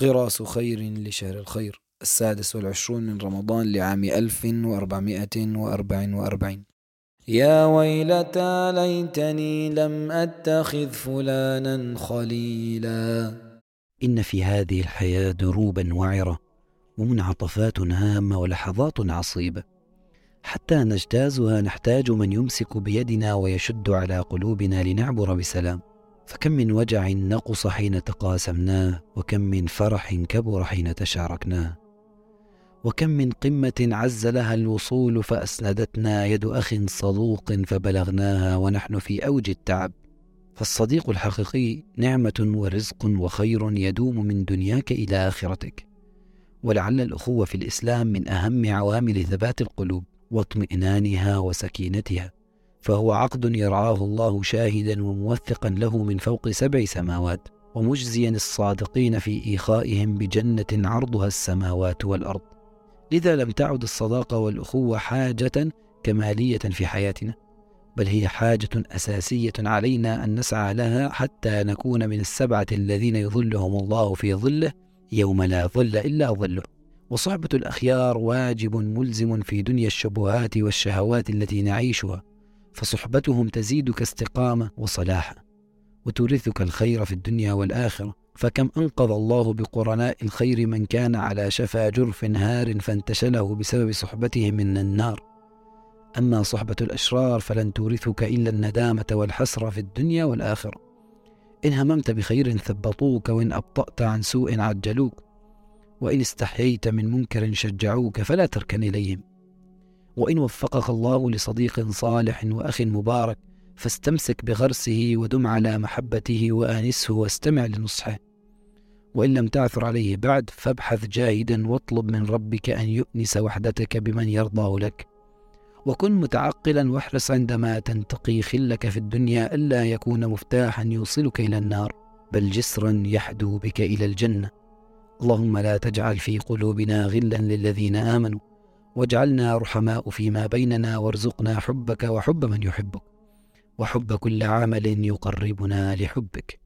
غراس خير لشهر الخير السادس والعشرون من رمضان لعام ألف وأربعمائة وأربع وأربعين. يا ويلتى ليتني لم أتخذ فلانا خليلا. إن في هذه الحياة دروبا وعرة ومنعطفات هامة ولحظات عصيبة. حتى نجتازها نحتاج من يمسك بيدنا ويشد على قلوبنا لنعبر بسلام. فكم من وجع نقص حين تقاسمناه وكم من فرح كبر حين تشاركناه. وكم من قمة عز لها الوصول فأسندتنا يد أخ صدوق فبلغناها ونحن في أوج التعب. فالصديق الحقيقي نعمة ورزق وخير يدوم من دنياك إلى آخرتك. ولعل الأخوة في الإسلام من أهم عوامل ثبات القلوب واطمئنانها وسكينتها. فهو عقد يرعاه الله شاهدا وموثقا له من فوق سبع سماوات ومجزيا الصادقين في إيخائهم بجنة عرضها السماوات والأرض. لذا لم تعد الصداقة والأخوة حاجة كمالية في حياتنا بل هي حاجة أساسية علينا أن نسعى لها حتى نكون من السبعة الذين يظلهم الله في ظله يوم لا ظل إلا ظله. وصحبة الأخيار واجب ملزم في دنيا الشبهات والشهوات التي نعيشها. فصحبتهم تزيدك استقامة وصلاحا وتورثك الخير في الدنيا والآخرة. فكم أنقذ الله بقرناء الخير من كان على شفا جرف هار فانتشله بسبب صحبته من النار. أما صحبة الأشرار فلن تورثك إلا الندامة والحسرة في الدنيا والآخرة. إن هممت بخير ثبطوك وإن أبطأت عن سوء عجلوك. وإن استحييت من منكر شجعوك فلا تركن إليهم. وإن وفقك الله لصديق صالح وأخ مبارك فاستمسك بغرسه ودم على محبته وآنسه واستمع لنصحه. وإن لم تعثر عليه بعد فابحث جاهدا واطلب من ربك أن يؤنس وحدتك بمن يرضاه لك. وكن متعقلا واحرص عندما تنتقي خلك في الدنيا ألا يكون مفتاحا يوصلك إلى النار بل جسرا يحدو بك إلى الجنة. اللهم لا تجعل في قلوبنا غلا للذين آمنوا. واجعلنا رحماء فيما بيننا وارزقنا حبك وحب من يحبك وحب كل عمل يقربنا لحبك.